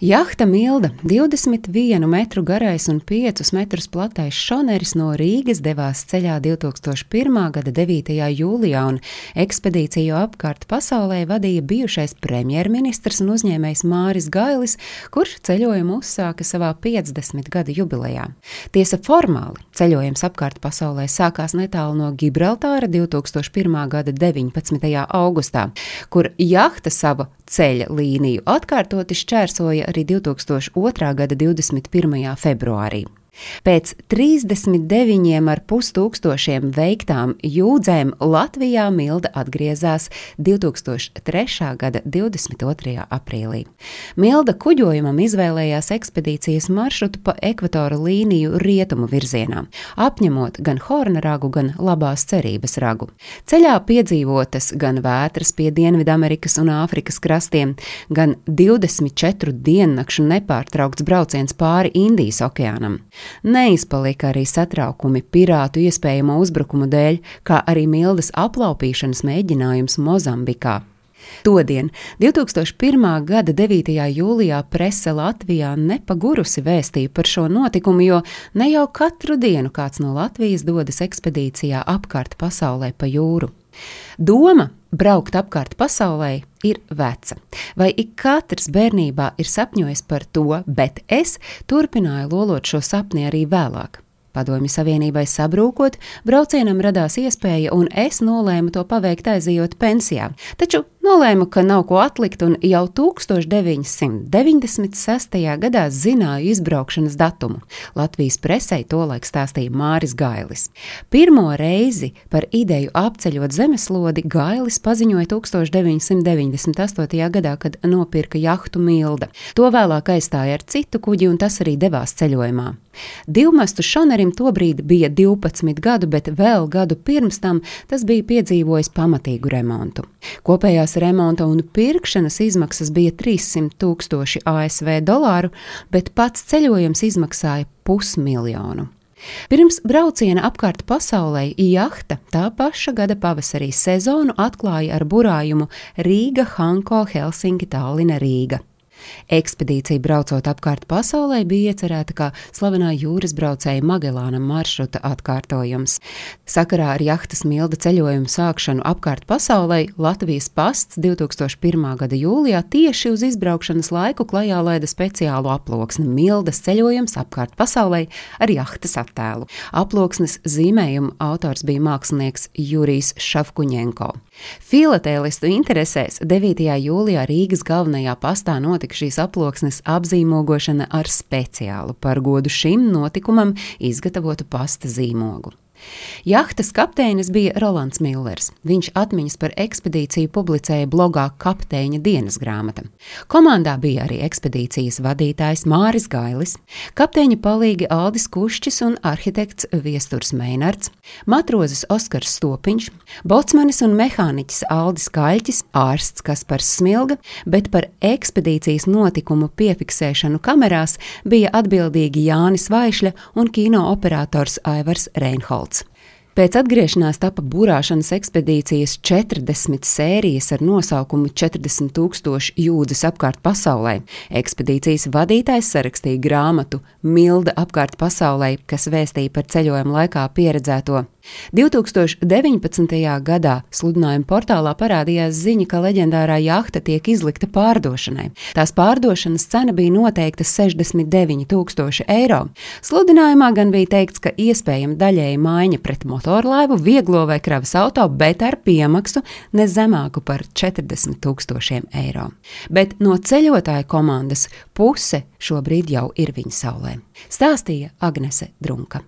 Jahta Milda, 21 metru garais un 5 metrus platais šoneris no Rīgas devās ceļā 2001. gada 9. jūlijā, un ekspedīciju apkārt pasaulē vadīja bijušais premjerministrs un uzņēmējs Māris Gailis, kurš ceļojumu uzsāka savā 50 gadu jubilejā. Tiesa formāli ceļojums apkārt pasaulē sākās netālu no Gibraltāra 2001. gada 19. augustā, kur jahta savu ceļa līniju atkārtoti šķērsoja arī 2002. gada 21. februārī. Pēc 39,5 tūkstošiem veiktām jūdzēm Latvijā Milda atgriezās 2003. gada 22. aprīlī. Milda kuģojumam izvēlējās ekspedīcijas maršrutu pa ekvatora līniju rietumu virzienā, apņemot gan Horna ragu, gan labās cerības ragu. Ceļā piedzīvotas gan vētras pie Dienvidamerikas un Āfrikas krastiem, gan 24 diennakšu nepārtraukts brauciens pāri Indijas okeānam. Neizpalika arī satraukumi pirātu iespējamo uzbrukumu dēļ, kā arī mildas aplaupīšanas mēģinājums Mozambikā. Todien, 2001. gada 9. jūlijā, prese Latvijā nepagurusi vēstīja par šo notikumu, jo ne jau katru dienu kāds no Latvijas dodas ekspedīcijā apkārt pasaulē pa jūru. Doma braukt apkārt pasaulē ir veca. Vai ik katrs bērnībā ir sapņojis par to, bet es turpināju lolot šo sapni arī vēlāk. Padomju Savienībai sabrūkot, braucienam radās iespēja, un es nolēmu to paveikt aizejot pensijā. Taču Nolēmu, ka nav ko atlikt, un jau 1996. gadā zināju izbraukšanas datumu. Latvijas presē tolaik stāstīja Māris Gailis. Pirmo reizi par ideju apceļot zemeslodi Gailis paziņoja 1998. gadā, kad nopirka jahtu Milda. To vēlāk aizstāja ar citu kuģi, un tas arī devās ceļojumā. Divmestu šonerim tobrīd bija 12 gadu, bet vēl gadu pirms tam tas bija piedzīvojis pamatīgu remontu. Kopējās remonta un pirkšanas izmaksas bija 300 tūkstoši ASV dolāru, bet pats ceļojums izmaksāja pusmiljonu. Pirms brauciena apkārt pasaulē jahta tā paša gada pavasarī sezonu atklāja ar burājumu Rīga, Hanko, Helsinki, Tallina, Rīga. Ekspedīcija braucot apkārt pasaulē bija iecerēta kā slavenā jūras braucēja Magellāna maršruta atkārtojums. Sakarā ar jahtas milda ceļojumu sākšanu apkārt pasaulē Latvijas pasts 2001. gada jūlijā tieši uz izbraukšanas laiku klajā laida speciālu aploksni Mildas ceļojums apkārt pasaulē ar jahtas attēlu. Aploksnes zīmējuma autors bija mākslinieks Jurijs Šafkuņenko. Filatēlistu interesēs 9. jūlijā Rīgas galvenajā pastā notika šīs aploksnes apzīmogošana ar speciālu par godu šim notikumam izgatavotu pasta zīmogu. Jahtas kapteinis bija Rolands Millers. Viņš atmiņas par ekspedīciju publicēja blogā Kapteiņa dienas grāmata. Komandā bija arī ekspedīcijas vadītājs Māris Gailis, kapteiņa palīgi Aldis Kušķis un arhitekts Viesturs Meinards, matrozes Oskars Stopiņš, bocmanis un mehāniķis Aldis Kaļķis, ārsts Kaspars Smilga, bet par ekspedīcijas notikumu piefiksēšanu kamerās bija atbildīgi Jānis Vaišļa un kino operators Aivars Reinholds. Pēc atgriešanās tapa burāšanas ekspedīcijas 40 sērijas ar nosaukumu 40 tūkstoši jūdzes apkārt pasaulē. Ekspedīcijas vadītājs sarakstīja grāmatu Milda apkārt pasaulē, kas vēstīja par ceļojuma laikā pieredzēto. 2019. gadā sludinājuma portālā parādījās ziņa, ka leģendārā jahta tiek izlikta pārdošanai. Tās pārdošanas cena bija noteikta 69,000 eiro. Sludinājumā gan bija teikts, ka iespējama daļēji maiņa pret motorlaivu, vieglo vai kravas auto, bet ar piemaksu ne zemāku par 40,000 eiro. Bet no ceļotāju komandas puse šobrīd jau ir viņa saulē. Stāstīja Agnese Drunka.